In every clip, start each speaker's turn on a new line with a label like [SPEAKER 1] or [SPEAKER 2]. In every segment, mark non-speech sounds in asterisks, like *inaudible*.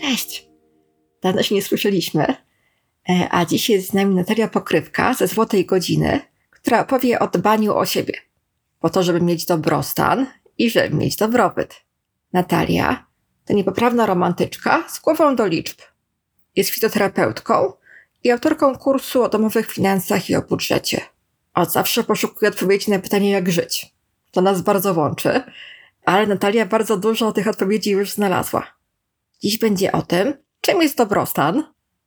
[SPEAKER 1] Cześć! Dawno się nie słyszeliśmy, e, a dziś jest z nami Natalia Pokrywka ze Złotej Godziny, która opowie o dbaniu o siebie, po to, żeby mieć dobrostan i żeby mieć dobrobyt. Natalia to niepoprawna romantyczka z głową do liczb. Jest fitoterapeutką i autorką kursu o domowych finansach i o budżecie. Od zawsze poszukuje odpowiedzi na pytanie, jak żyć. To nas bardzo łączy, ale Natalia bardzo dużo tych odpowiedzi już znalazła. Dziś będzie o tym, czym jest dobrostan,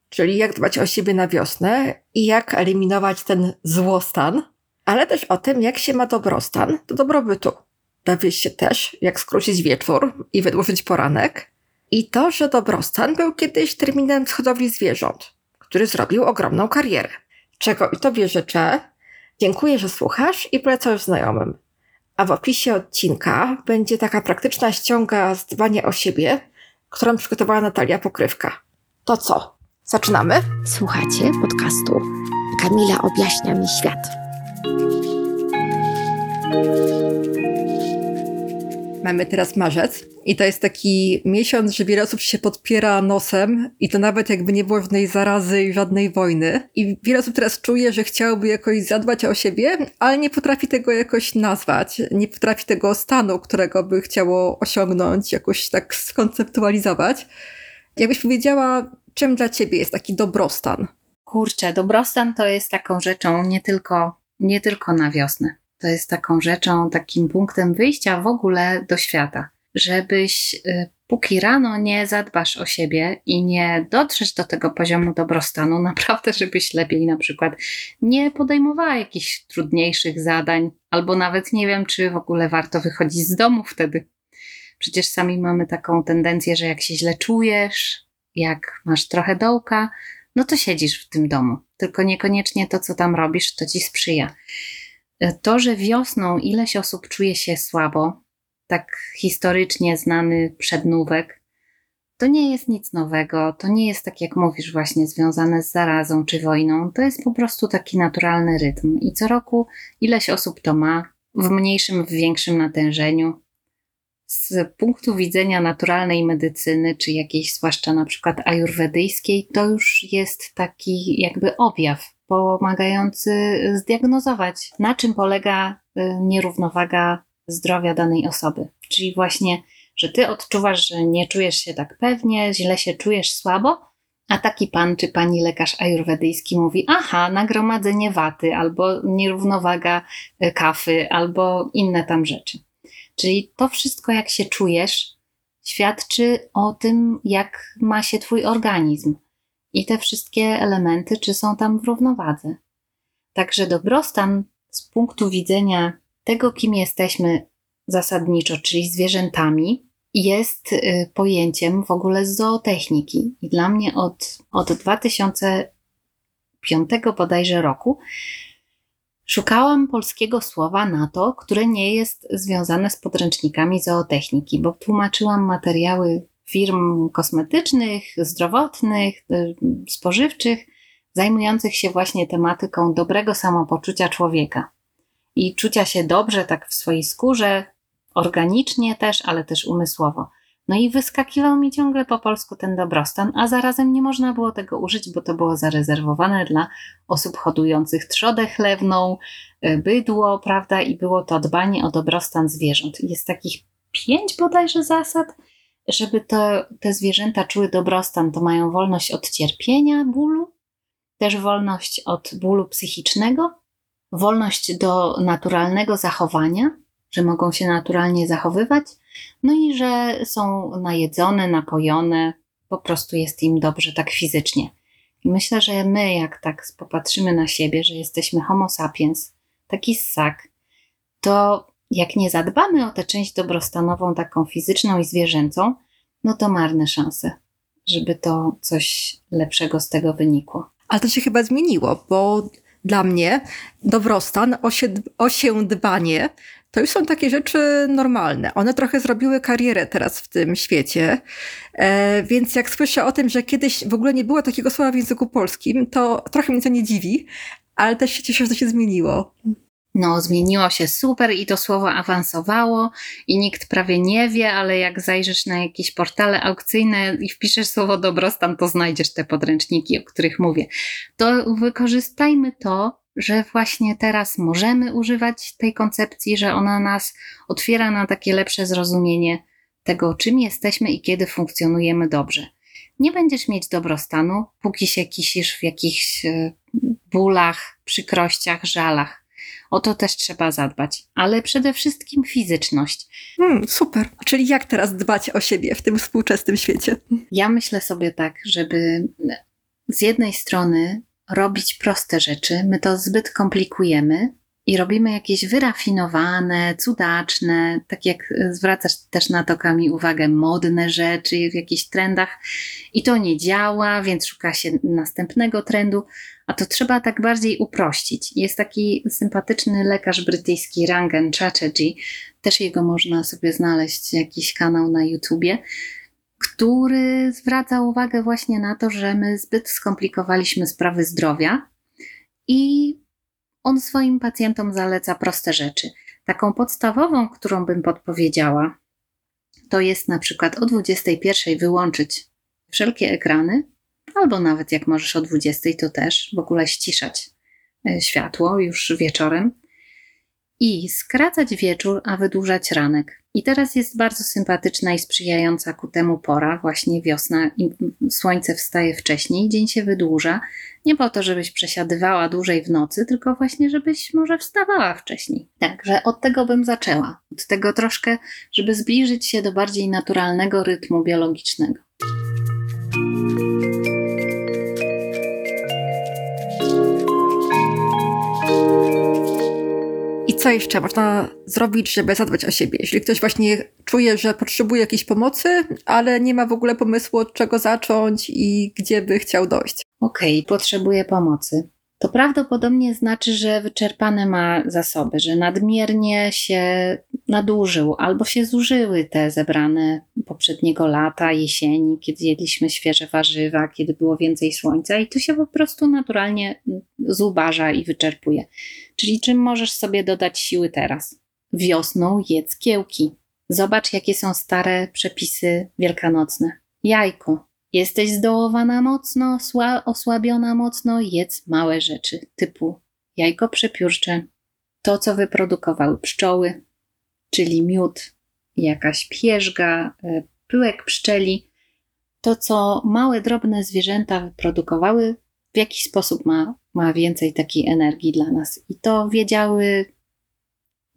[SPEAKER 1] czyli jak dbać o siebie na wiosnę i jak eliminować ten złostan, ale też o tym, jak się ma dobrostan do dobrobytu. Dowiesz się też, jak skrócić wieczór i wydłużyć poranek. I to, że dobrostan był kiedyś terminem z hodowli zwierząt, który zrobił ogromną karierę. Czego i tobie życzę. Dziękuję, że słuchasz i polecasz znajomym. A w opisie odcinka będzie taka praktyczna ściąga z dbania o siebie, którą przygotowała Natalia Pokrywka. To co? Zaczynamy?
[SPEAKER 2] Słuchacie podcastu Kamila objaśnia mi świat.
[SPEAKER 1] Mamy teraz marzec i to jest taki miesiąc, że wiele osób się podpiera nosem i to nawet jakby nie było żadnej zarazy i żadnej wojny. I wiele osób teraz czuje, że chciałoby jakoś zadbać o siebie, ale nie potrafi tego jakoś nazwać. Nie potrafi tego stanu, którego by chciało osiągnąć, jakoś tak skonceptualizować. Jakbyś powiedziała, czym dla ciebie jest taki dobrostan?
[SPEAKER 3] Kurczę, dobrostan to jest taką rzeczą nie tylko, nie tylko na wiosnę. To jest taką rzeczą, takim punktem wyjścia w ogóle do świata. Żebyś, y, póki rano nie zadbasz o siebie i nie dotrzesz do tego poziomu dobrostanu, *laughs* naprawdę, żebyś lepiej na przykład nie podejmowała jakichś trudniejszych zadań, albo nawet nie wiem, czy w ogóle warto wychodzić z domu wtedy. Przecież sami mamy taką tendencję, że jak się źle czujesz, jak masz trochę dołka, no to siedzisz w tym domu. Tylko niekoniecznie to, co tam robisz, to ci sprzyja. To, że wiosną ileś osób czuje się słabo, tak historycznie znany przednówek, to nie jest nic nowego, to nie jest tak, jak mówisz, właśnie związane z zarazą czy wojną. To jest po prostu taki naturalny rytm. I co roku ileś osób to ma, w mniejszym, w większym natężeniu. Z punktu widzenia naturalnej medycyny, czy jakiejś, zwłaszcza na przykład ajurwedyjskiej, to już jest taki jakby objaw pomagający zdiagnozować, na czym polega y, nierównowaga zdrowia danej osoby. Czyli właśnie, że ty odczuwasz, że nie czujesz się tak pewnie, źle się czujesz słabo, a taki pan czy pani lekarz ajurwedyjski mówi: Aha, nagromadzenie waty, albo nierównowaga y, kafy, albo inne tam rzeczy. Czyli to wszystko, jak się czujesz, świadczy o tym, jak ma się twój organizm i te wszystkie elementy, czy są tam w równowadze. Także dobrostan z punktu widzenia tego, kim jesteśmy zasadniczo, czyli zwierzętami, jest y, pojęciem w ogóle z zootechniki. I dla mnie od, od 2005 bodajże roku szukałam polskiego słowa na to, które nie jest związane z podręcznikami zootechniki, bo tłumaczyłam materiały firm kosmetycznych, zdrowotnych, y, spożywczych, zajmujących się właśnie tematyką dobrego samopoczucia człowieka i czucia się dobrze tak w swojej skórze, organicznie też, ale też umysłowo. No i wyskakiwał mi ciągle po polsku ten dobrostan, a zarazem nie można było tego użyć, bo to było zarezerwowane dla osób hodujących trzodę chlewną, y, bydło, prawda? I było to dbanie o dobrostan zwierząt. Jest takich pięć bodajże zasad, żeby to, te zwierzęta czuły dobrostan, to mają wolność od cierpienia, bólu, też wolność od bólu psychicznego, wolność do naturalnego zachowania, że mogą się naturalnie zachowywać, no i że są najedzone, napojone, po prostu jest im dobrze tak fizycznie. I myślę, że my, jak tak popatrzymy na siebie, że jesteśmy homo sapiens, taki ssak, to jak nie zadbamy o tę część dobrostanową, taką fizyczną i zwierzęcą, no to marne szanse, żeby to coś lepszego z tego wynikło.
[SPEAKER 1] Ale to się chyba zmieniło, bo dla mnie dobrostan, osiędbanie to już są takie rzeczy normalne. One trochę zrobiły karierę teraz w tym świecie. E, więc jak słyszę o tym, że kiedyś w ogóle nie było takiego słowa w języku polskim, to trochę mnie to nie dziwi, ale też się cieszę, że to się zmieniło.
[SPEAKER 3] No, zmieniło się super i to słowo awansowało i nikt prawie nie wie, ale jak zajrzysz na jakieś portale aukcyjne i wpiszesz słowo dobrostan, to znajdziesz te podręczniki, o których mówię. To wykorzystajmy to, że właśnie teraz możemy używać tej koncepcji, że ona nas otwiera na takie lepsze zrozumienie tego, czym jesteśmy i kiedy funkcjonujemy dobrze. Nie będziesz mieć dobrostanu, póki się kisisz w jakichś e, bólach, przykrościach, żalach. O to też trzeba zadbać, ale przede wszystkim fizyczność.
[SPEAKER 1] Hmm, super. Czyli jak teraz dbać o siebie w tym współczesnym świecie?
[SPEAKER 3] Ja myślę sobie tak, żeby z jednej strony robić proste rzeczy, my to zbyt komplikujemy i robimy jakieś wyrafinowane, cudaczne, tak jak zwracasz też na to Kami uwagę, modne rzeczy w jakichś trendach. I to nie działa, więc szuka się następnego trendu, a to trzeba tak bardziej uprościć. Jest taki sympatyczny lekarz brytyjski Rangan Chatterjee, też jego można sobie znaleźć, jakiś kanał na YouTubie, który zwraca uwagę właśnie na to, że my zbyt skomplikowaliśmy sprawy zdrowia i on swoim pacjentom zaleca proste rzeczy. Taką podstawową, którą bym podpowiedziała, to jest na przykład o 21 wyłączyć wszelkie ekrany, albo nawet jak możesz o 20, to też w ogóle ściszać e, światło już wieczorem i skracać wieczór, a wydłużać ranek. I teraz jest bardzo sympatyczna i sprzyjająca ku temu pora, właśnie wiosna, słońce wstaje wcześniej, dzień się wydłuża. Nie po to, żebyś przesiadywała dłużej w nocy, tylko właśnie, żebyś może wstawała wcześniej. Także od tego bym zaczęła. Od tego troszkę, żeby zbliżyć się do bardziej naturalnego rytmu biologicznego.
[SPEAKER 1] Co jeszcze można zrobić, żeby zadbać o siebie? Jeśli ktoś właśnie czuje, że potrzebuje jakiejś pomocy, ale nie ma w ogóle pomysłu, od czego zacząć i gdzie by chciał dojść.
[SPEAKER 3] Okej, okay, potrzebuje pomocy to prawdopodobnie znaczy, że wyczerpane ma zasoby, że nadmiernie się nadużył albo się zużyły te zebrane poprzedniego lata, jesieni, kiedy jedliśmy świeże warzywa, kiedy było więcej słońca i to się po prostu naturalnie zubaża i wyczerpuje. Czyli czym możesz sobie dodać siły teraz? Wiosną jedz kiełki. Zobacz, jakie są stare przepisy wielkanocne. Jajko, Jesteś zdołowana mocno, osłabiona mocno, jedz małe rzeczy typu jajko przepiórcze, to co wyprodukowały pszczoły, czyli miód, jakaś pierzga, e, pyłek pszczeli. To co małe, drobne zwierzęta wyprodukowały, w jaki sposób ma, ma więcej takiej energii dla nas. I to wiedziały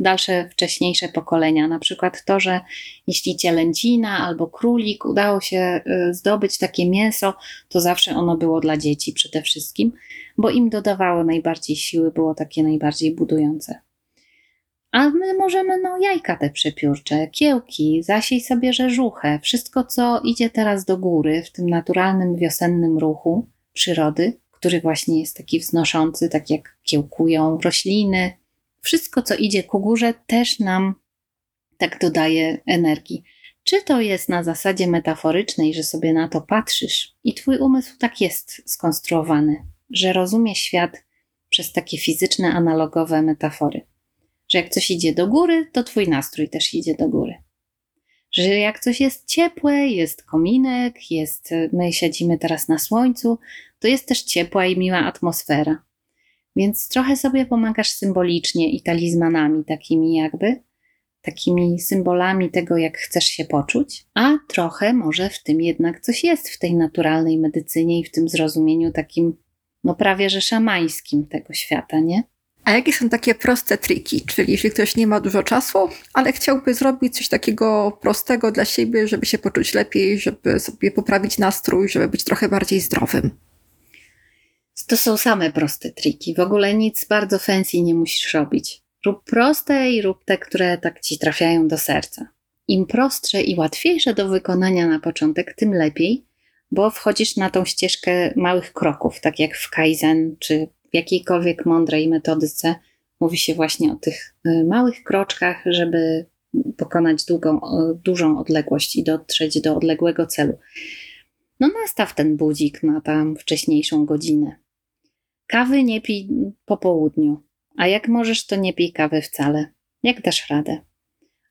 [SPEAKER 3] dalsze wcześniejsze pokolenia. Na przykład to, że jeśli cielęcina albo królik udało się y, zdobyć takie mięso, to zawsze ono było dla dzieci przede wszystkim, bo im dodawało najbardziej siły, było takie najbardziej budujące. A my możemy, no, jajka te przepiórcze, kiełki, zasiej sobie rzeżuchę, wszystko, co idzie teraz do góry w tym naturalnym wiosennym ruchu przyrody, który właśnie jest taki wznoszący, tak jak kiełkują rośliny, wszystko, co idzie ku górze, też nam tak dodaje energii. Czy to jest na zasadzie metaforycznej, że sobie na to patrzysz i twój umysł tak jest skonstruowany, że rozumie świat przez takie fizyczne, analogowe metafory. Że jak coś idzie do góry, to twój nastrój też idzie do góry. Że jak coś jest ciepłe, jest kominek, jest, my siedzimy teraz na słońcu, to jest też ciepła i miła atmosfera. Więc trochę sobie pomagasz symbolicznie i talizmanami takimi jakby, takimi symbolami tego, jak chcesz się poczuć, a trochę może w tym jednak coś jest w tej naturalnej medycynie i w tym zrozumieniu takim, no prawie że szamańskim tego świata, nie?
[SPEAKER 1] A jakie są takie proste triki? Czyli jeśli ktoś nie ma dużo czasu, ale chciałby zrobić coś takiego prostego dla siebie, żeby się poczuć lepiej, żeby sobie poprawić nastrój, żeby być trochę bardziej zdrowym.
[SPEAKER 3] To są same proste triki. W ogóle nic bardzo fancy nie musisz robić. Rób proste i rób te, które tak ci trafiają do serca. Im prostsze i łatwiejsze do wykonania na początek, tym lepiej, bo wchodzisz na tą ścieżkę małych kroków, tak jak w Kaizen czy w jakiejkolwiek mądrej metodyce. Mówi się właśnie o tych y, małych kroczkach, żeby pokonać długą, dużą odległość i dotrzeć do odległego celu. No nastaw ten budzik na tam wcześniejszą godzinę. Kawy nie pij po południu. A jak możesz, to nie pij kawy wcale. Jak dasz radę.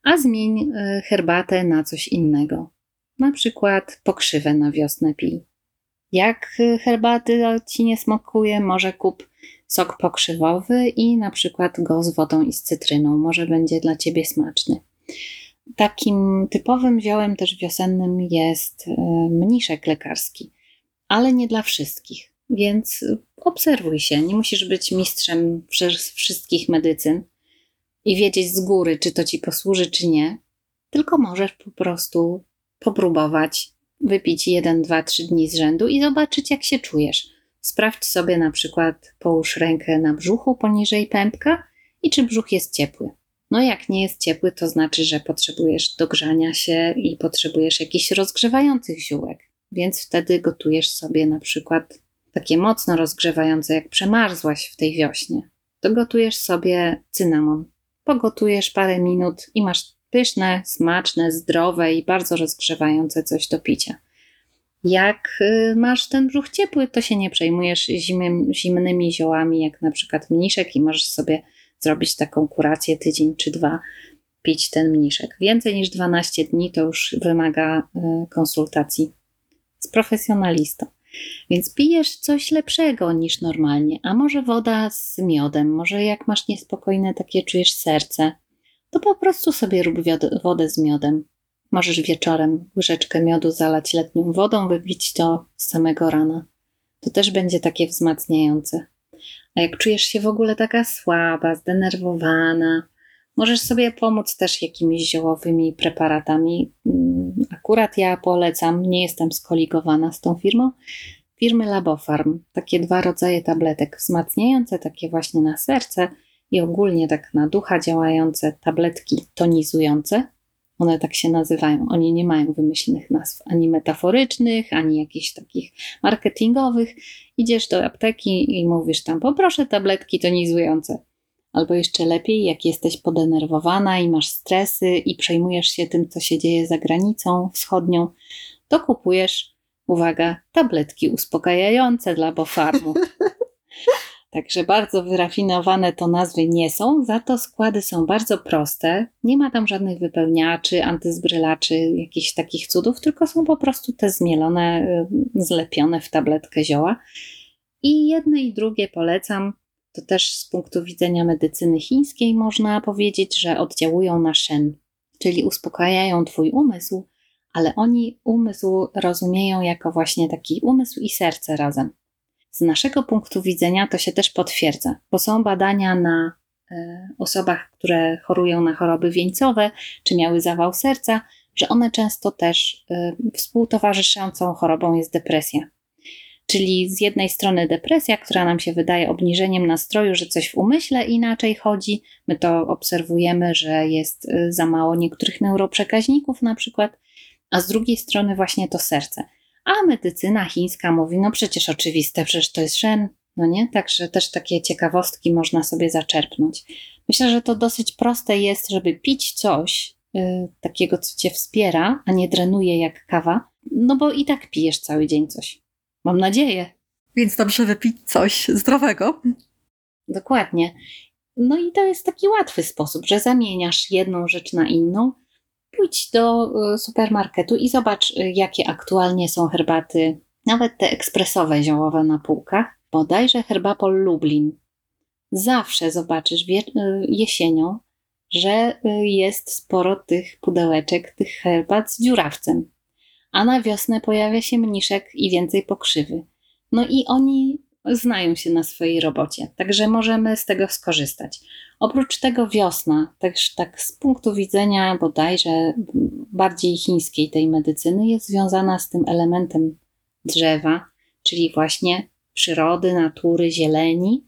[SPEAKER 3] A zmień y, herbatę na coś innego. Na przykład pokrzywę na wiosnę pij. Jak y, herbaty ci nie smakuje, może kup sok pokrzywowy i na przykład go z wodą i z cytryną. Może będzie dla ciebie smaczny. Takim typowym ziołem też wiosennym jest y, mniszek lekarski, ale nie dla wszystkich. Więc obserwuj się. Nie musisz być mistrzem wszystkich medycyn i wiedzieć z góry, czy to ci posłuży, czy nie. Tylko możesz po prostu popróbować, wypić jeden, dwa, trzy dni z rzędu i zobaczyć, jak się czujesz. Sprawdź sobie na przykład, połóż rękę na brzuchu poniżej pępka i czy brzuch jest ciepły. No, jak nie jest ciepły, to znaczy, że potrzebujesz dogrzania się i potrzebujesz jakichś rozgrzewających ziółek. Więc wtedy gotujesz sobie na przykład takie mocno rozgrzewające, jak przemarzłaś w tej wiośnie. To gotujesz sobie cynamon. Pogotujesz parę minut i masz pyszne, smaczne, zdrowe i bardzo rozgrzewające coś do picia. Jak y, masz ten brzuch ciepły, to się nie przejmujesz zimnym, zimnymi ziołami, jak na przykład mniszek, i możesz sobie zrobić taką kurację tydzień czy dwa, pić ten mniszek. Więcej niż 12 dni to już wymaga y, konsultacji z profesjonalistą. Więc pijesz coś lepszego niż normalnie, a może woda z miodem, może jak masz niespokojne takie czujesz serce, to po prostu sobie rób wodę z miodem. Możesz wieczorem łyżeczkę miodu zalać letnią wodą, wypić to z samego rana. To też będzie takie wzmacniające. A jak czujesz się w ogóle taka słaba, zdenerwowana, możesz sobie pomóc też jakimiś ziołowymi preparatami. Mm, akurat ja polecam, nie jestem skoligowana z tą firmą, firmy Labofarm. Takie dwa rodzaje tabletek wzmacniające, takie właśnie na serce i ogólnie tak na ducha działające tabletki tonizujące. One tak się nazywają. Oni nie mają wymyślnych nazw ani metaforycznych, ani jakichś takich marketingowych. Idziesz do apteki i mówisz tam: poproszę tabletki tonizujące. Albo jeszcze lepiej, jak jesteś podenerwowana i masz stresy i przejmujesz się tym, co się dzieje za granicą wschodnią, to kupujesz, uwaga, tabletki uspokajające dla Bofarmu. *laughs* Także bardzo wyrafinowane to nazwy nie są, za to składy są bardzo proste. Nie ma tam żadnych wypełniaczy, antyzbrylaczy, jakichś takich cudów, tylko są po prostu te zmielone, zlepione w tabletkę zioła. I jedne i drugie polecam. To też z punktu widzenia medycyny chińskiej można powiedzieć, że oddziałują na shen, czyli uspokajają Twój umysł, ale oni umysł rozumieją jako właśnie taki umysł i serce razem. Z naszego punktu widzenia to się też potwierdza, bo są badania na e, osobach, które chorują na choroby wieńcowe czy miały zawał serca, że one często też e, współtowarzyszącą chorobą jest depresja. Czyli z jednej strony depresja, która nam się wydaje obniżeniem nastroju, że coś w umyśle inaczej chodzi, my to obserwujemy, że jest e, za mało niektórych neuroprzekaźników na przykład, a z drugiej strony właśnie to serce. A medycyna chińska mówi, no przecież oczywiste, przecież to jest szen, no nie? Także też takie ciekawostki można sobie zaczerpnąć. Myślę, że to dosyć proste jest, żeby pić coś yy, takiego, co cię wspiera, a nie drenuje jak kawa, no bo i tak pijesz cały dzień coś. Mam nadzieję.
[SPEAKER 1] Więc dobrze wypić coś zdrowego.
[SPEAKER 3] Dokładnie. No i to jest taki łatwy sposób, że zamieniasz jedną rzecz na inną pójdź do y, supermarketu i zobacz, y, jakie aktualnie są herbaty, nawet te ekspresowe ziołowe na półkach. Bodajże Herbapol Lublin. Zawsze zobaczysz y, jesienią, że jest sporo tych pudełeczek, tych herbat z dziurawcem. A na wiosnę pojawia się mniszek i więcej pokrzywy. No i oni znają się na swojej robocie, także możemy z tego skorzystać. Oprócz tego wiosna, też tak z punktu widzenia bodajże bardziej chińskiej tej medycyny, jest związana z tym elementem drzewa, czyli właśnie przyrody, natury, zieleni,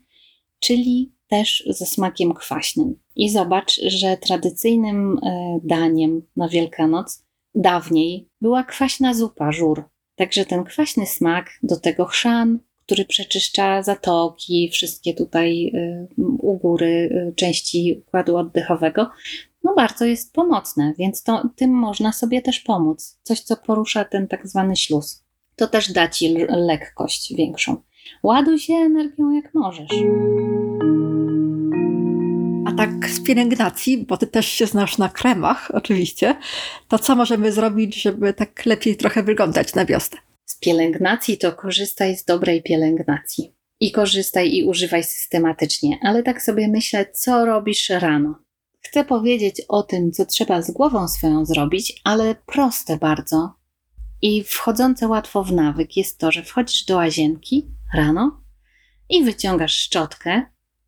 [SPEAKER 3] czyli też ze smakiem kwaśnym. I zobacz, że tradycyjnym e, daniem na Wielkanoc dawniej była kwaśna zupa, żur. Także ten kwaśny smak, do tego chrzan, który przeczyszcza zatoki, wszystkie tutaj y, u góry y, części układu oddechowego, no bardzo jest pomocne, więc to, tym można sobie też pomóc. Coś, co porusza ten tak zwany śluz. To też da ci lekkość większą. Ładuj się energią jak możesz.
[SPEAKER 1] A tak z pielęgnacji, bo ty też się znasz na kremach, oczywiście, to co możemy zrobić, żeby tak lepiej trochę wyglądać na wiosnę?
[SPEAKER 3] Z pielęgnacji to korzystaj z dobrej pielęgnacji. I korzystaj i używaj systematycznie, ale tak sobie myślę, co robisz rano. Chcę powiedzieć o tym, co trzeba z głową swoją zrobić, ale proste bardzo i wchodzące łatwo w nawyk jest to, że wchodzisz do łazienki rano i wyciągasz szczotkę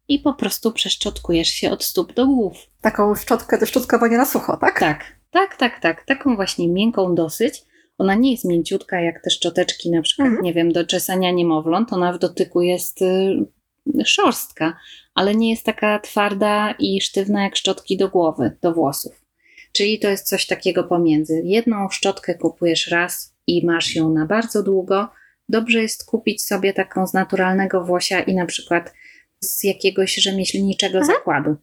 [SPEAKER 3] i po prostu przeszczotkujesz się od stóp do głów.
[SPEAKER 1] Taką szczotkę do szczotkowania na sucho, tak?
[SPEAKER 3] Tak, tak, tak, tak. Taką właśnie miękką dosyć. Ona nie jest mięciutka jak te szczoteczki na przykład,
[SPEAKER 1] Mhm.
[SPEAKER 3] nie wiem, do czesania niemowląt. Ona w dotyku jest y, szorstka, ale nie jest taka twarda i sztywna jak szczotki do głowy, do włosów. Czyli to jest coś takiego pomiędzy. Jedną szczotkę kupujesz raz i masz ją na bardzo długo. Dobrze jest kupić sobie taką z naturalnego włosia i na przykład z jakiegoś rzemieślniczego
[SPEAKER 1] Mhm.
[SPEAKER 3] zakładu,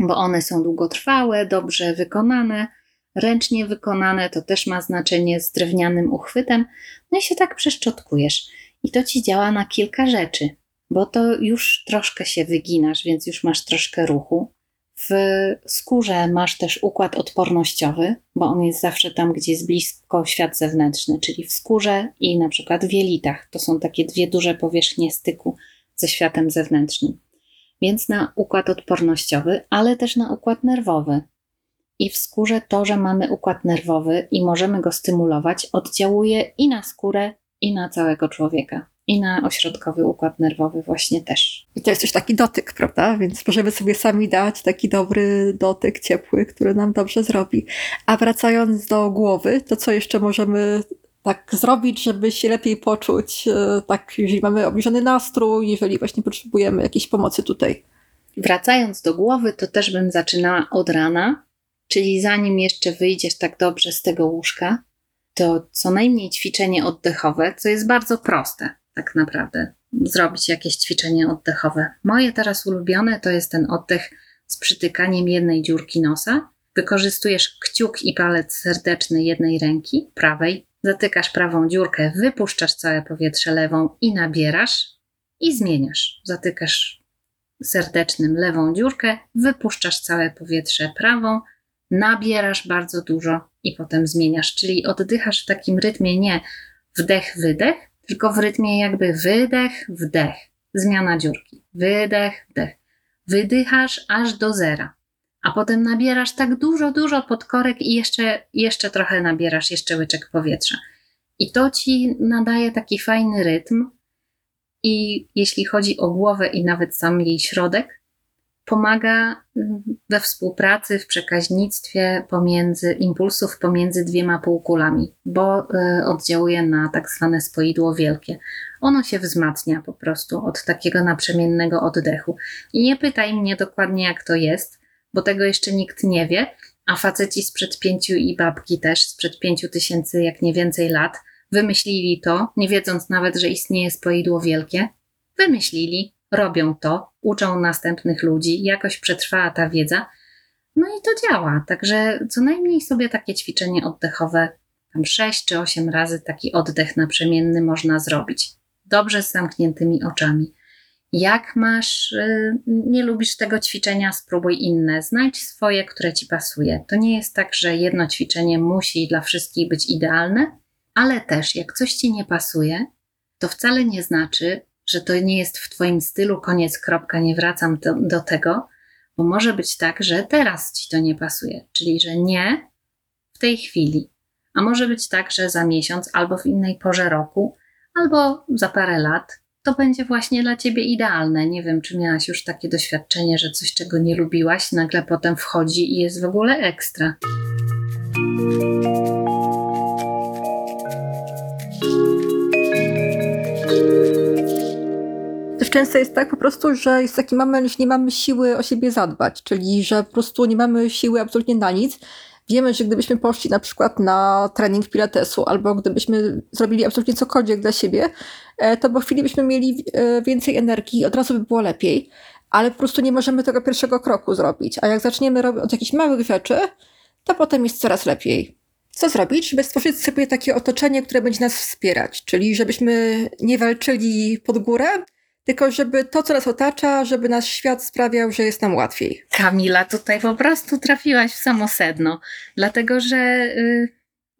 [SPEAKER 3] bo one są długotrwałe, dobrze wykonane, ręcznie wykonane, to też ma znaczenie z drewnianym uchwytem. No i się tak przeszczotkujesz. I to ci działa na kilka rzeczy, bo to już troszkę się wyginasz, więc już masz troszkę ruchu. W skórze masz też układ odpornościowy, bo on jest zawsze tam, gdzie jest blisko świat zewnętrzny, czyli w skórze i na przykład w jelitach. To są takie dwie duże powierzchnie styku ze światem zewnętrznym. Więc na układ odpornościowy, ale też na układ nerwowy. I w skórze to, że mamy układ nerwowy i możemy go stymulować, oddziałuje i na skórę, i na całego człowieka. I na ośrodkowy układ nerwowy właśnie też.
[SPEAKER 1] I to jest też taki dotyk, prawda? Więc możemy sobie sami dać taki dobry dotyk ciepły, który nam dobrze zrobi. A wracając do głowy, to co jeszcze możemy tak zrobić, żeby się lepiej poczuć, e, tak jeżeli mamy obniżony nastrój, jeżeli właśnie potrzebujemy jakiejś pomocy tutaj.
[SPEAKER 3] Wracając do głowy, to też bym zaczynała od rana, czyli zanim jeszcze wyjdziesz tak dobrze z tego łóżka, to co najmniej ćwiczenie oddechowe, co jest bardzo proste, tak naprawdę. Zrobić jakieś ćwiczenie oddechowe. Moje teraz ulubione to jest ten oddech z przytykaniem jednej dziurki nosa. Wykorzystujesz kciuk i palec serdeczny jednej ręki, prawej, zatykasz prawą dziurkę, wypuszczasz całe powietrze lewą i nabierasz i zmieniasz. Zatykasz serdecznym lewą dziurkę, wypuszczasz całe powietrze prawą, nabierasz bardzo dużo i potem zmieniasz. Czyli oddychasz w takim rytmie nie wdech, wydech, tylko w rytmie jakby wydech, wdech. Zmiana dziurki. Wydech, wdech. Wydychasz aż do zera. A potem nabierasz tak dużo, dużo podkorek i jeszcze, jeszcze trochę nabierasz, jeszcze łyczek powietrza. I to ci nadaje taki fajny rytm. I jeśli chodzi o głowę i nawet sam jej środek, pomaga we współpracy, w przekaźnictwie pomiędzy impulsów pomiędzy dwiema półkulami, bo y, oddziałuje na tak zwane spoidło wielkie. Ono się wzmacnia po prostu od takiego naprzemiennego oddechu. I nie pytaj mnie dokładnie, jak to jest, bo tego jeszcze nikt nie wie, a faceci sprzed pięciu i babki też sprzed pięciu tysięcy, jak nie więcej lat, wymyślili to, nie wiedząc nawet, że istnieje spoidło wielkie. Wymyślili, robią to, uczą następnych ludzi, jakoś przetrwała ta wiedza. No i to działa. Także co najmniej sobie takie ćwiczenie oddechowe, tam 6 czy 8 razy taki oddech naprzemienny można zrobić. Dobrze z zamkniętymi oczami. Jak masz, y, nie lubisz tego ćwiczenia, spróbuj inne. Znajdź swoje, które ci pasuje. To nie jest tak, że jedno ćwiczenie musi dla wszystkich być idealne, ale też jak coś ci nie pasuje, to wcale nie znaczy, że to nie jest w Twoim stylu, koniec, kropka, nie wracam do, do tego, bo może być tak, że teraz Ci to nie pasuje, czyli że nie w tej chwili. A może być tak, że za miesiąc albo w innej porze roku, albo za parę lat to będzie właśnie dla Ciebie idealne. Nie wiem, czy miałaś już takie doświadczenie, że coś, czego nie lubiłaś, nagle potem wchodzi i jest w ogóle ekstra.
[SPEAKER 1] Też często jest tak po prostu, że jest taki moment, że nie mamy siły o siebie zadbać, czyli że po prostu nie mamy siły absolutnie na nic. Wiemy, że gdybyśmy poszli na przykład na trening pilatesu albo gdybyśmy zrobili absolutnie cokolwiek dla siebie, e, to po chwili byśmy mieli e, więcej energii, od razu by było lepiej, ale po prostu nie możemy tego pierwszego kroku zrobić. A jak zaczniemy robić od jakichś małych rzeczy, to potem jest coraz lepiej. Co zrobić, żeby stworzyć sobie takie otoczenie, które będzie nas wspierać? Czyli żebyśmy nie walczyli pod górę, tylko żeby to, co nas otacza, żeby nasz świat sprawiał, że jest nam łatwiej.
[SPEAKER 3] Kamila, tutaj po prostu trafiłaś w samo sedno, dlatego że, y,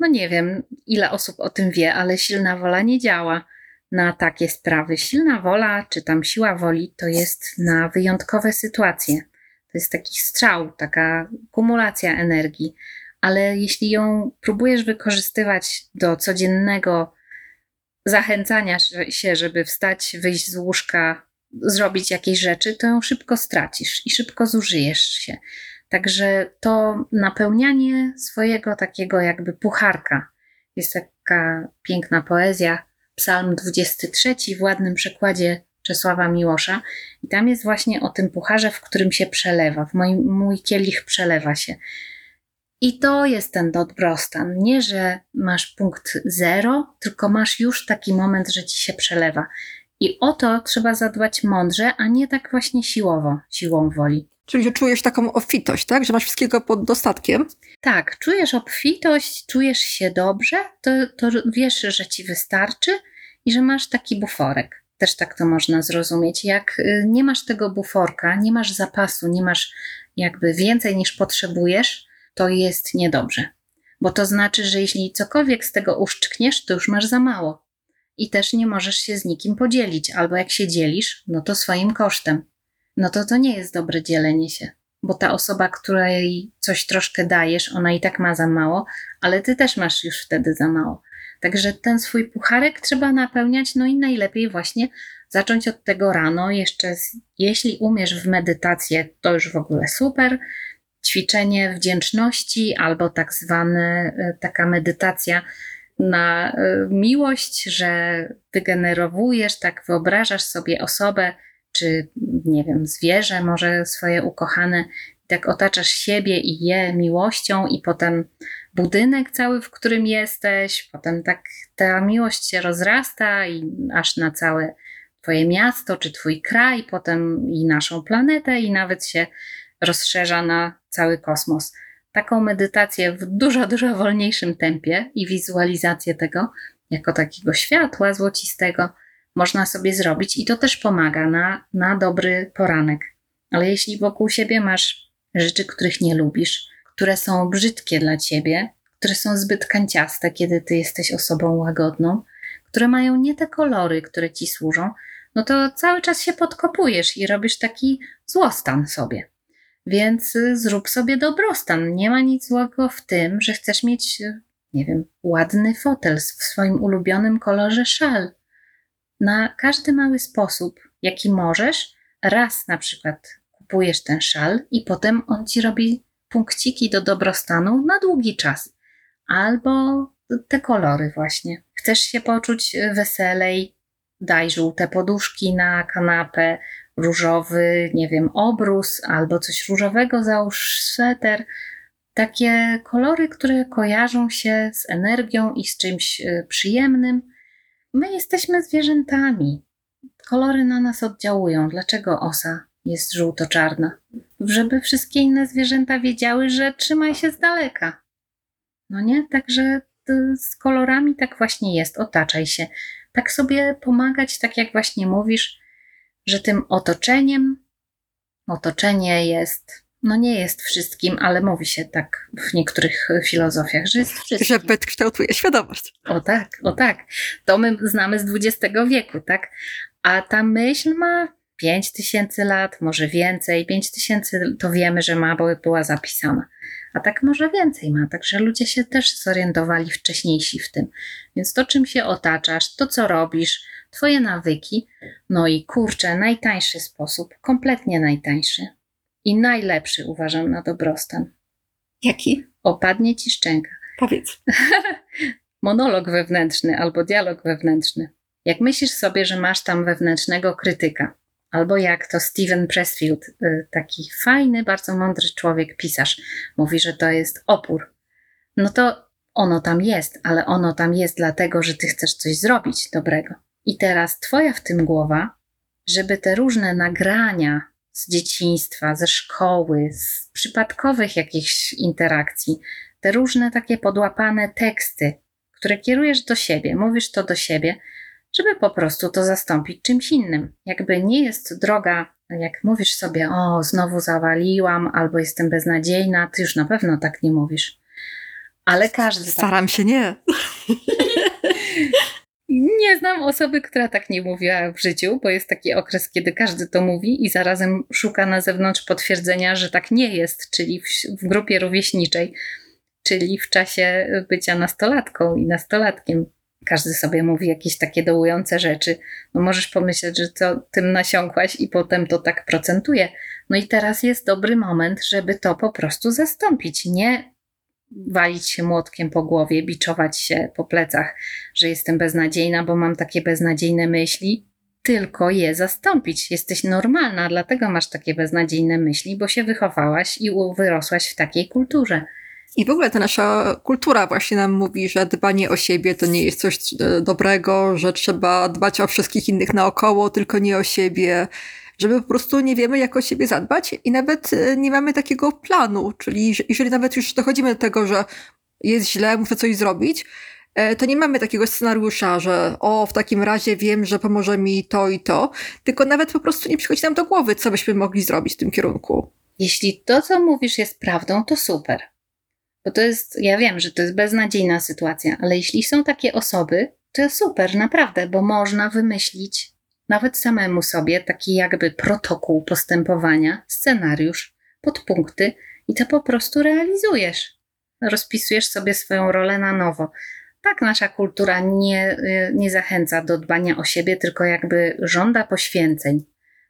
[SPEAKER 3] no nie wiem, ile osób o tym wie, ale silna wola nie działa na takie sprawy. Silna wola, czy tam siła woli, to jest na wyjątkowe sytuacje. To jest taki strzał, taka kumulacja energii, ale jeśli ją próbujesz wykorzystywać do codziennego zachęcania się, żeby wstać, wyjść z łóżka, zrobić jakieś rzeczy, to ją szybko stracisz i szybko zużyjesz się. Także to napełnianie swojego takiego jakby pucharka. Jest taka piękna poezja, Psalm 23 w ładnym przekładzie Czesława Miłosza. I tam jest właśnie o tym pucharze, w którym się przelewa. W moim, mój kielich przelewa się. I to jest ten dobrostan. Nie, że masz punkt zero, tylko masz już taki moment, że ci się przelewa. I o to trzeba zadbać mądrze, a nie tak właśnie siłowo, siłą woli.
[SPEAKER 1] Czyli że czujesz taką obfitość, tak? Że masz wszystkiego pod dostatkiem.
[SPEAKER 3] Tak, czujesz obfitość, czujesz się dobrze, to, to wiesz, że ci wystarczy i że masz taki buforek. Też tak to można zrozumieć. Jak y, nie masz tego buforka, nie masz zapasu, nie masz jakby więcej niż potrzebujesz, to jest niedobrze. Bo to znaczy, że jeśli cokolwiek z tego uszczkniesz, to już masz za mało. I też nie możesz się z nikim podzielić, albo jak się dzielisz, no to swoim kosztem. No to to nie jest dobre dzielenie się, bo ta osoba, której coś troszkę dajesz, ona i tak ma za mało, ale ty też masz już wtedy za mało. Także ten swój pucharek trzeba napełniać, no i najlepiej właśnie zacząć od tego rano. Jeszcze, jeśli umiesz w medytację, to już w ogóle super ćwiczenie wdzięczności albo tak zwane, taka medytacja na e, miłość, że wygenerowujesz, tak wyobrażasz sobie osobę, czy nie wiem, zwierzę, może swoje ukochane, tak otaczasz siebie i je miłością, i potem budynek cały, w którym jesteś, potem tak ta miłość się rozrasta i aż na całe Twoje miasto, czy Twój kraj, potem i naszą planetę, i nawet się rozszerza na cały kosmos. Taką medytację w dużo, dużo wolniejszym tempie i wizualizację tego jako takiego światła złocistego można sobie zrobić i to też pomaga na, na dobry poranek. Ale jeśli wokół siebie masz rzeczy, których nie lubisz, które są brzydkie dla ciebie, które są zbyt kanciaste, kiedy ty jesteś osobą łagodną, które mają nie te kolory, które ci służą, no to cały czas się podkopujesz i robisz taki złostan sobie. Więc y, zrób sobie dobrostan. Nie ma nic złego w tym, że chcesz mieć, y, nie wiem, ładny fotel w swoim ulubionym kolorze szal. Na każdy mały sposób, jaki możesz, raz na przykład kupujesz ten szal i potem on ci robi punkciki do dobrostanu na długi czas. Albo te kolory właśnie. Chcesz się poczuć y, weselej, daj żółte poduszki na kanapę, różowy, nie wiem, obrus albo coś różowego, załóż sweter. Takie kolory, które kojarzą się z energią i z czymś y, przyjemnym. My jesteśmy zwierzętami. Kolory na nas oddziałują. Dlaczego osa jest żółto-czarna? Żeby wszystkie inne zwierzęta wiedziały, że trzymaj się z daleka. No nie? Także z kolorami tak właśnie jest. Otaczaj się. Tak sobie pomagać, tak jak właśnie mówisz, że tym otoczeniem, otoczenie jest, no nie jest wszystkim, ale mówi się tak w niektórych filozofiach, że jest wszystkim.
[SPEAKER 1] Że byt kształtuje świadomość.
[SPEAKER 3] O tak, o tak. To my znamy z XX wieku, tak? A ta myśl ma 5 tysięcy lat, może więcej. 5 tysięcy to wiemy, że ma, bo była zapisana. A tak może więcej ma, także ludzie się też zorientowali wcześniejsi w tym. Więc to, czym się otaczasz, to, co robisz, Twoje nawyki. No i kurczę, najtańszy sposób, kompletnie najtańszy i najlepszy uważam na dobrostan.
[SPEAKER 1] Jaki?
[SPEAKER 3] Opadnie ci szczęka.
[SPEAKER 1] Powiedz. *laughs*
[SPEAKER 3] Monolog wewnętrzny albo dialog wewnętrzny. Jak myślisz sobie, że masz tam wewnętrznego krytyka, albo jak to Steven Pressfield, y, taki fajny, bardzo mądry człowiek, pisarz, mówi, że to jest opór, no to ono tam jest, ale ono tam jest dlatego, że ty chcesz coś zrobić dobrego. I teraz twoja w tym głowa, żeby te różne nagrania z dzieciństwa, ze szkoły, z przypadkowych jakichś interakcji, te różne takie podłapane teksty, które kierujesz do siebie, mówisz to do siebie, żeby po prostu to zastąpić czymś innym. Jakby nie jest droga, jak mówisz sobie, o, znowu zawaliłam, albo jestem beznadziejna, ty już na pewno tak nie mówisz. Ale każdy. tak-
[SPEAKER 1] Staram się nie. *laughs*
[SPEAKER 3] Nie znam osoby, która tak nie mówiła w życiu, bo jest taki okres, kiedy każdy to mówi i zarazem szuka na zewnątrz potwierdzenia, że tak nie jest, czyli w, w grupie rówieśniczej, czyli w czasie bycia nastolatką i nastolatkiem. Każdy sobie mówi jakieś takie dołujące rzeczy. No możesz pomyśleć, że to tym nasiąkłaś i potem to tak procentuje. No i teraz jest dobry moment, żeby to po prostu zastąpić. Nie walić się młotkiem po głowie, biczować się po plecach, że jestem beznadziejna, bo mam takie beznadziejne myśli, tylko je zastąpić. Jesteś normalna, dlatego masz takie beznadziejne myśli, bo się wychowałaś i wyrosłaś w takiej kulturze.
[SPEAKER 1] I w ogóle ta nasza kultura właśnie nam mówi, że dbanie o siebie to nie jest coś e, dobrego, że trzeba dbać o wszystkich innych naokoło, tylko nie o siebie, że my po prostu nie wiemy, jak o siebie zadbać i nawet e, nie mamy takiego planu. Czyli że- jeżeli nawet już dochodzimy do tego, że jest źle, muszę coś zrobić, e, to nie mamy takiego scenariusza, że o, w takim razie wiem, że pomoże mi to i to, tylko nawet po prostu nie przychodzi nam do głowy, co byśmy mogli zrobić w tym kierunku.
[SPEAKER 3] Jeśli to, co mówisz, jest prawdą, to super. Bo to jest, ja wiem, że to jest beznadziejna sytuacja, ale jeśli są takie osoby, to super, naprawdę, bo można wymyślić nawet samemu sobie taki jakby protokół postępowania, scenariusz, podpunkty i to po prostu realizujesz. Rozpisujesz sobie swoją rolę na nowo. Tak, nasza kultura nie, y, nie zachęca do dbania o siebie, tylko jakby żąda poświęceń.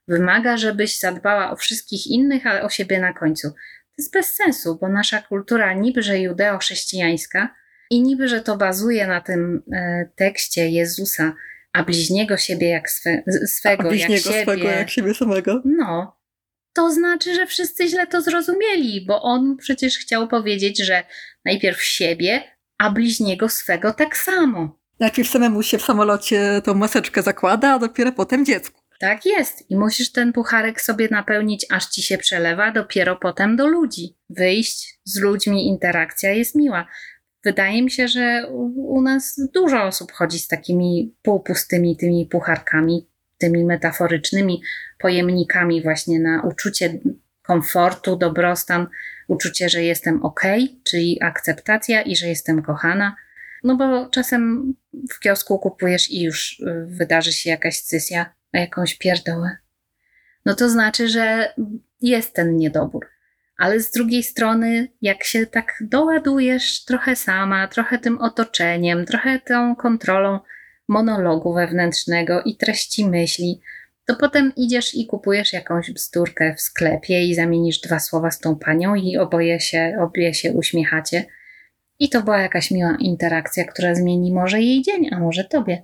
[SPEAKER 3] Wymaga, żebyś zadbała o wszystkich innych, ale o siebie na końcu. To jest bez sensu, bo nasza kultura niby, że judeo-chrześcijańska i niby, że to bazuje na tym e, tekście Jezusa, a bliźniego siebie jak swe, swego, jak siebie.
[SPEAKER 1] siebie samego.
[SPEAKER 3] No, to znaczy, że wszyscy źle to zrozumieli, bo on przecież chciał powiedzieć, że najpierw siebie, a bliźniego swego tak samo.
[SPEAKER 1] Najpierw samemu się w samolocie tą maseczkę zakłada, a dopiero potem dziecku.
[SPEAKER 3] Tak jest. I musisz ten pucharek sobie napełnić, aż ci się przelewa, dopiero potem do ludzi. Wyjść z ludźmi, interakcja jest miła. Wydaje mi się, że u, nas dużo osób chodzi z takimi półpustymi tymi pucharkami, tymi metaforycznymi pojemnikami właśnie na uczucie komfortu, dobrostan, uczucie, że jestem ok, czyli akceptacja i że jestem kochana. No bo czasem w kiosku kupujesz i już y, wydarzy się jakaś scysja, jakąś pierdołę. No to znaczy, że jest ten niedobór. Ale z drugiej strony, jak się tak doładujesz trochę sama, trochę tym otoczeniem, trochę tą kontrolą monologu wewnętrznego i treści myśli, to potem idziesz i kupujesz jakąś bzdurkę w sklepie i zamienisz dwa słowa z tą panią i oboje się, obie się uśmiechacie. I to była jakaś miła interakcja, która zmieni może jej dzień, a może tobie.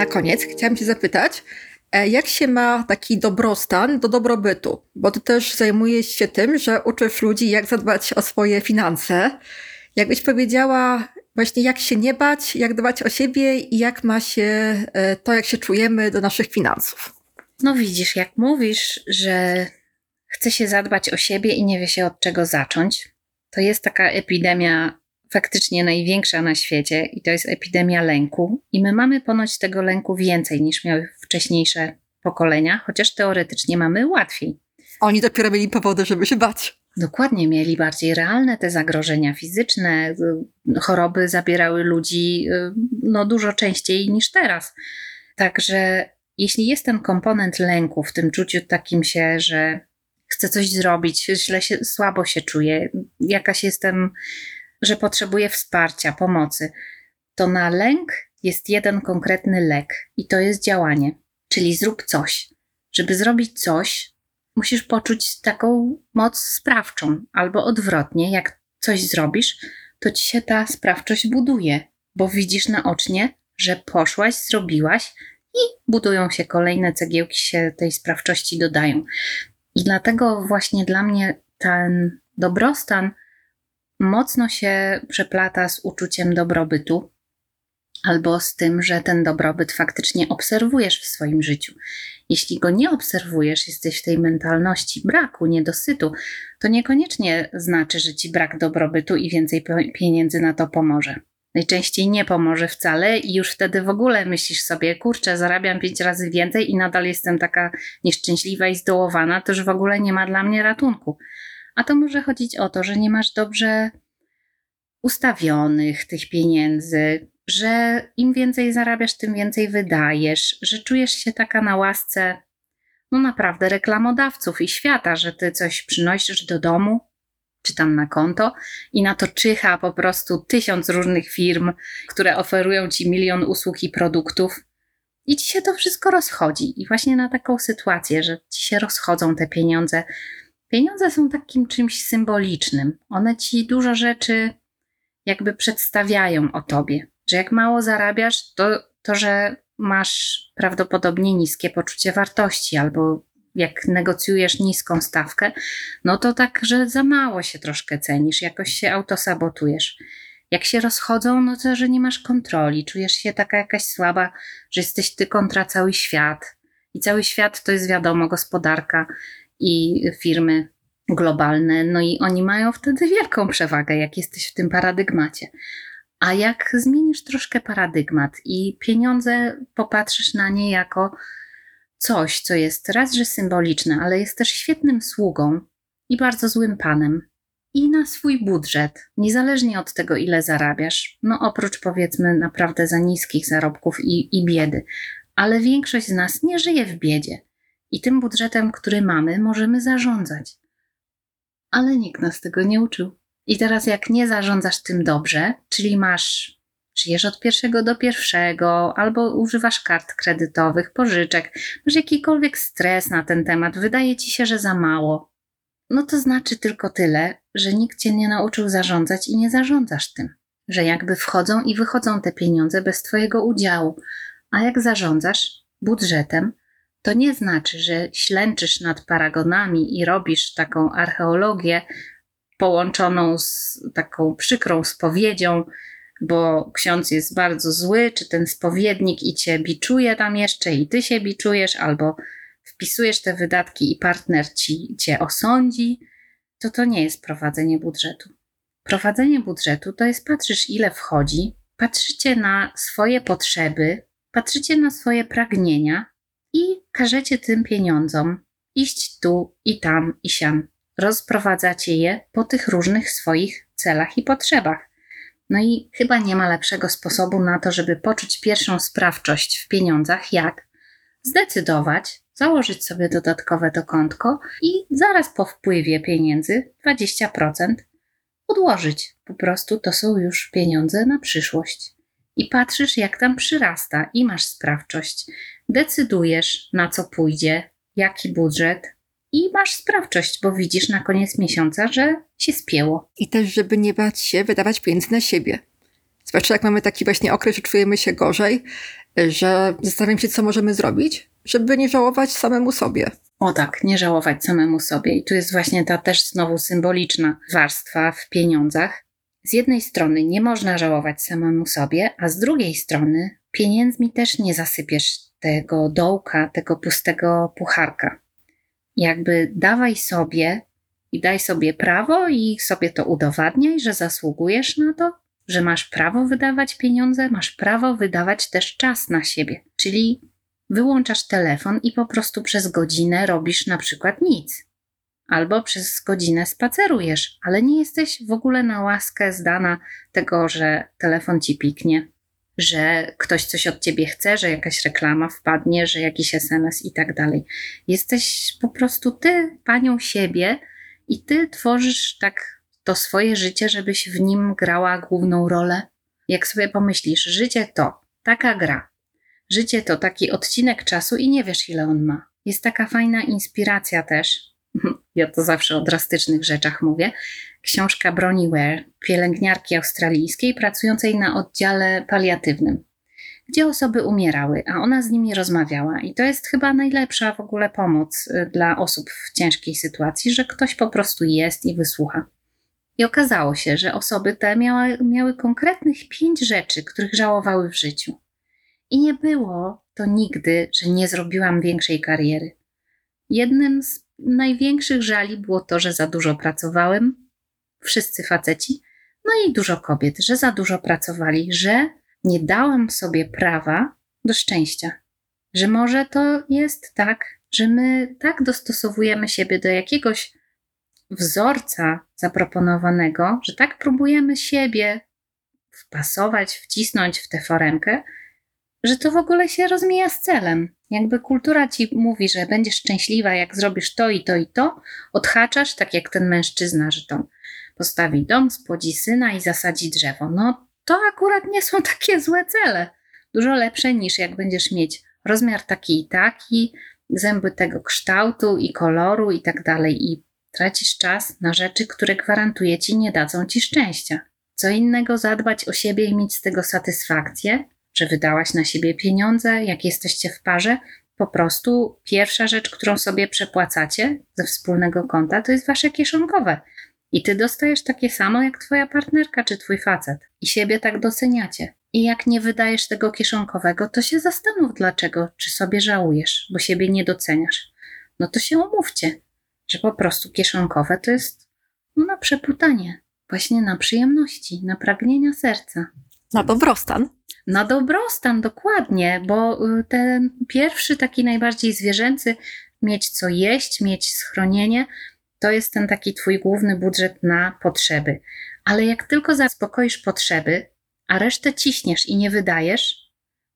[SPEAKER 1] Na koniec chciałam Cię zapytać, e, jak się ma taki dobrostan do dobrobytu? Bo Ty też zajmujesz się tym, że uczysz ludzi, jak zadbać o swoje finanse. Jakbyś powiedziała właśnie, jak się nie bać, jak dbać o siebie i jak ma się e, to, jak się czujemy do naszych finansów.
[SPEAKER 3] No widzisz, jak mówisz, że chce się zadbać o siebie i nie wie się od czego zacząć, to jest taka epidemia faktycznie największa na świecie i to jest epidemia lęku. I my mamy ponoć tego lęku więcej niż miały wcześniejsze pokolenia, chociaż teoretycznie mamy łatwiej.
[SPEAKER 1] Oni dopiero mieli powody, żeby się bać.
[SPEAKER 3] Dokładnie, mieli bardziej realne te zagrożenia fizyczne. y, Choroby zabierały ludzi y, no, dużo częściej niż teraz. Także jeśli jest ten komponent lęku w tym czuciu takim się, że chcę coś zrobić, źle się, słabo się czuję, jakaś jestem, że potrzebuję wsparcia, pomocy, to na lęk jest jeden konkretny lek i to jest działanie. Czyli zrób coś. Żeby zrobić coś, musisz poczuć taką moc sprawczą, albo odwrotnie, jak coś zrobisz, to ci się ta sprawczość buduje, bo widzisz naocznie, że poszłaś, zrobiłaś i budują się kolejne cegiełki, się tej sprawczości dodają. I dlatego właśnie dla mnie ten dobrostan mocno się przeplata z uczuciem dobrobytu. albo z tym, że ten dobrobyt faktycznie obserwujesz w swoim życiu. Jeśli go nie obserwujesz, jesteś w tej mentalności braku, niedosytu, to niekoniecznie znaczy, że ci brak dobrobytu i więcej pieniędzy na to pomoże. Najczęściej nie pomoże wcale i już wtedy w ogóle myślisz sobie, kurczę, zarabiam pięć razy więcej i nadal jestem taka nieszczęśliwa i zdołowana, to już w ogóle nie ma dla mnie ratunku. A to może chodzić o to, że nie masz dobrze ustawionych tych pieniędzy, że im więcej zarabiasz, tym więcej wydajesz, że czujesz się taka na łasce, no naprawdę, reklamodawców i świata, że ty coś przynosisz do domu, czy tam na konto i na to czyha po prostu tysiąc różnych firm, które oferują ci milion usług i produktów. I ci się to wszystko rozchodzi. I właśnie na taką sytuację, że ci się rozchodzą te pieniądze. Pieniądze są takim czymś symbolicznym. One ci dużo rzeczy jakby przedstawiają o tobie. Że jak mało zarabiasz, to, to że masz prawdopodobnie niskie poczucie wartości albo jak negocjujesz niską stawkę, no to tak, że za mało się troszkę cenisz, jakoś się autosabotujesz. Jak się rozchodzą, no to, że nie masz kontroli, czujesz się taka jakaś słaba, że jesteś ty kontra cały świat. I cały świat to jest wiadomo gospodarka i firmy globalne, no i oni mają wtedy wielką przewagę, jak jesteś w tym paradygmacie. A jak zmienisz troszkę paradygmat i pieniądze popatrzysz na nie jako coś, co jest raz, że symboliczne, ale jest też świetnym sługą i bardzo złym panem. I na swój budżet, niezależnie od tego, ile zarabiasz, no oprócz powiedzmy naprawdę za niskich zarobków i, i biedy, ale większość z nas nie żyje w biedzie i tym budżetem, który mamy, możemy zarządzać. Ale nikt nas tego nie uczył. I teraz, jak nie zarządzasz tym dobrze, czyli masz Żyjesz od pierwszego do pierwszego, albo używasz kart kredytowych, pożyczek, masz jakikolwiek stres na ten temat, wydaje ci się, że za mało. No to znaczy tylko tyle, że nikt cię nie nauczył zarządzać i nie zarządzasz tym. Że jakby wchodzą i wychodzą te pieniądze bez twojego udziału. A jak zarządzasz budżetem, to nie znaczy, że ślęczysz nad paragonami i robisz taką archeologię połączoną z taką przykrą spowiedzią, bo ksiądz jest bardzo zły, czy ten spowiednik i cię biczuje tam jeszcze i ty się biczujesz, albo wpisujesz te wydatki i partner ci, cię osądzi, to to nie jest prowadzenie budżetu. Prowadzenie budżetu to jest patrzysz ile wchodzi, patrzycie na swoje potrzeby, patrzycie na swoje pragnienia i każecie tym pieniądzom iść tu i tam i siam. Rozprowadzacie je po tych różnych swoich celach i potrzebach. No i chyba nie ma lepszego sposobu na to, żeby poczuć pierwszą sprawczość w pieniądzach, jak zdecydować, założyć sobie dodatkowe to kontko i zaraz po wpływie pieniędzy 20% odłożyć. Po prostu to są już pieniądze na przyszłość. I patrzysz, jak tam przyrasta, i masz sprawczość. Decydujesz, na co pójdzie, jaki budżet, i masz sprawczość, bo widzisz na koniec miesiąca, że się spięło.
[SPEAKER 1] I też, żeby nie bać się wydawać pieniędzy na siebie. Zwłaszcza jak mamy taki właśnie okres, że czujemy się gorzej, że zastanawiam się, co możemy zrobić, żeby nie żałować samemu sobie.
[SPEAKER 3] O tak, nie żałować samemu sobie. I tu jest właśnie ta też znowu symboliczna warstwa w pieniądzach. Z jednej strony nie można żałować samemu sobie, a z drugiej strony pieniędzmi też nie zasypiesz tego dołka, tego pustego pucharka jakby dawaj sobie i daj sobie prawo i sobie to udowadniaj, że zasługujesz na to, że masz prawo wydawać pieniądze, masz prawo wydawać też czas na siebie. Czyli wyłączasz telefon i po prostu przez godzinę robisz na przykład nic. Albo przez godzinę spacerujesz, ale nie jesteś w ogóle na łaskę zdana tego, że telefon ci piknie, że ktoś coś od ciebie chce, że jakaś reklama wpadnie, że jakiś SMS i tak dalej. Jesteś po prostu ty, panią siebie, i ty tworzysz tak to swoje życie, żebyś w nim grała główną rolę. Jak sobie pomyślisz, życie to taka gra, życie to taki odcinek czasu i nie wiesz, ile on ma. Jest taka fajna inspiracja też. *laughs* Ja to zawsze o drastycznych rzeczach mówię, książka Broni Ware, pielęgniarki australijskiej pracującej na oddziale paliatywnym, gdzie osoby umierały, a ona z nimi rozmawiała. I to jest chyba najlepsza w ogóle pomoc y, dla osób w ciężkiej sytuacji, że ktoś po prostu jest i wysłucha. I okazało się, że osoby te miały, miały konkretnych pięć rzeczy, których żałowały w życiu. I nie było to nigdy, że nie zrobiłam większej kariery. Jednym z największych żali było to, że za dużo pracowałem, wszyscy faceci, no i dużo kobiet, że za dużo pracowali, że nie dałam sobie prawa do szczęścia. Że może to jest tak, że my tak dostosowujemy siebie do jakiegoś wzorca zaproponowanego, że tak próbujemy siebie wpasować, wcisnąć w tę foremkę, że to w ogóle się rozmija z celem. Jakby kultura ci mówi, że będziesz szczęśliwa, jak zrobisz to i to i to, odhaczasz, tak jak ten mężczyzna, że to postawi dom, spłodzi syna i zasadzi drzewo. No to akurat nie są *laughs* takie złe cele. Dużo lepsze niż jak będziesz mieć rozmiar taki i taki, zęby tego kształtu i koloru i tak dalej i tracisz czas na rzeczy, które gwarantuję ci nie dadzą ci szczęścia. Co innego zadbać o siebie i mieć z tego satysfakcję, że wydałaś na siebie pieniądze, jak jesteście w parze. Po prostu pierwsza rzecz, którą sobie przepłacacie ze wspólnego konta, to jest wasze kieszonkowe. I ty dostajesz takie samo jak twoja partnerka czy twój facet. I siebie tak doceniacie. I jak nie wydajesz tego kieszonkowego, to się zastanów dlaczego, czy sobie żałujesz, bo siebie nie doceniasz. No to się umówcie, że po prostu kieszonkowe to jest no, na przeputanie, właśnie na przyjemności, na pragnienia serca.
[SPEAKER 1] Na dobrostan.
[SPEAKER 3] Na dobrostan, dokładnie, bo y, ten pierwszy, taki najbardziej zwierzęcy, mieć co jeść, mieć schronienie, to jest ten taki twój główny budżet na potrzeby. Ale jak tylko zaspokoisz potrzeby, a resztę ciśniesz i nie wydajesz,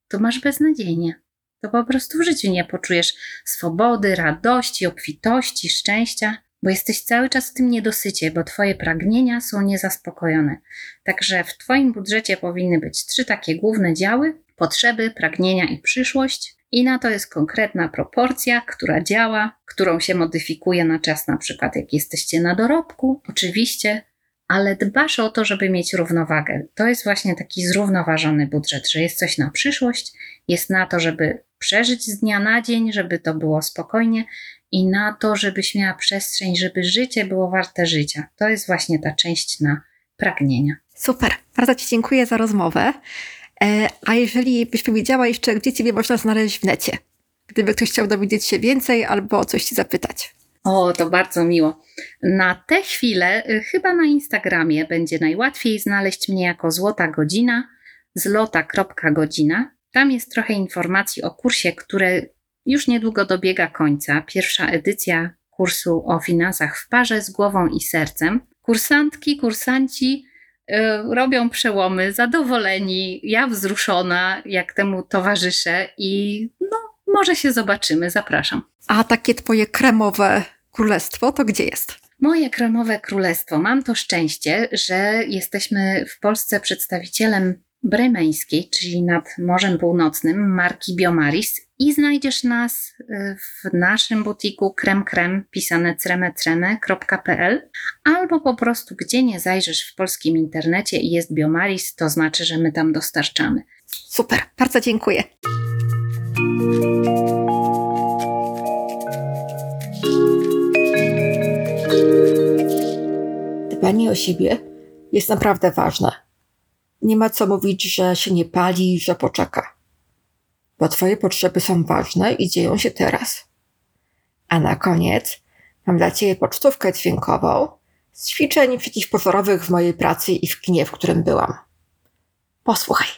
[SPEAKER 3] to masz beznadziejnie. To po prostu w życiu nie poczujesz swobody, radości, obfitości, szczęścia, bo jesteś cały czas w tym niedosycie, bo twoje pragnienia są niezaspokojone. Także w twoim budżecie powinny być trzy takie główne działy: potrzeby, pragnienia i przyszłość. I na to jest konkretna proporcja, która działa, którą się modyfikuje na czas, na przykład jak jesteście na dorobku, oczywiście, ale dbasz o to, żeby mieć równowagę. To jest właśnie taki zrównoważony budżet, że jest coś na przyszłość, jest na to, żeby przeżyć z dnia na dzień, żeby to było spokojnie i na to, żebyś miała przestrzeń, żeby życie było warte życia. To jest właśnie ta część na pragnienia.
[SPEAKER 1] Super. Bardzo Ci dziękuję za rozmowę. E, a jeżeli byś powiedziała jeszcze, gdzie Ciebie można znaleźć w necie? Gdyby ktoś chciał dowiedzieć się więcej albo o coś Ci zapytać.
[SPEAKER 3] O, to bardzo miło. Na tę chwilę y, chyba na Instagramie będzie najłatwiej znaleźć mnie jako Złota Godzina, zlota.godzina. Tam jest trochę informacji o kursie, który już niedługo dobiega końca. Pierwsza edycja kursu o finansach w parze z głową i sercem. Kursantki, kursanci y, robią przełomy, zadowoleni, ja wzruszona, jak temu towarzyszę i no, może się zobaczymy. Zapraszam.
[SPEAKER 1] A takie Twoje kremowe królestwo to gdzie jest?
[SPEAKER 3] Moje kremowe królestwo. Mam to szczęście, że jesteśmy w Polsce przedstawicielem bremeńskiej, czyli nad Morzem Północnym, marki Biomaris i znajdziesz nas y, w naszym butiku krem krem pisane cremetreme.pl albo po prostu gdzie nie zajrzysz w polskim internecie i jest Biomaris, to znaczy, że my tam dostarczamy.
[SPEAKER 1] Super, bardzo dziękuję. Dbanie o siebie jest naprawdę ważne. Nie ma co mówić, że się nie pali, że poczeka. Bo Twoje potrzeby są ważne i dzieją się teraz. A na koniec mam dla Ciebie pocztówkę dźwiękową z ćwiczeń przeciwpożarowych w mojej pracy i w kinie, w którym byłam. Posłuchaj.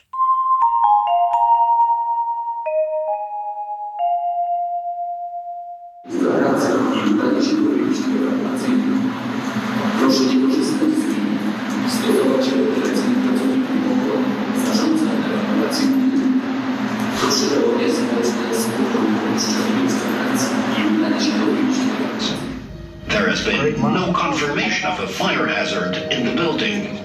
[SPEAKER 4] Proszę nie korzystać z. Stosować się
[SPEAKER 5] There has been no confirmation of a fire hazard in the building.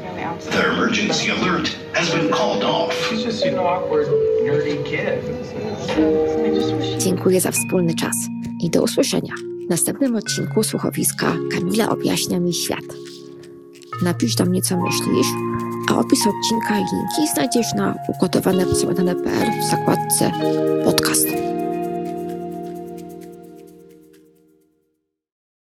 [SPEAKER 5] The emergency alert has been called off.
[SPEAKER 6] He's just an awkward, nerdy kid.
[SPEAKER 2] Dziękuję za wspólny czas i do usłyszenia w następnym odcinku słuchowiska Kamila objaśnia mi świat. Napisz do mnie, co myślisz, a opis odcinka i linki znajdziesz na ugotowane w zakładce podcast.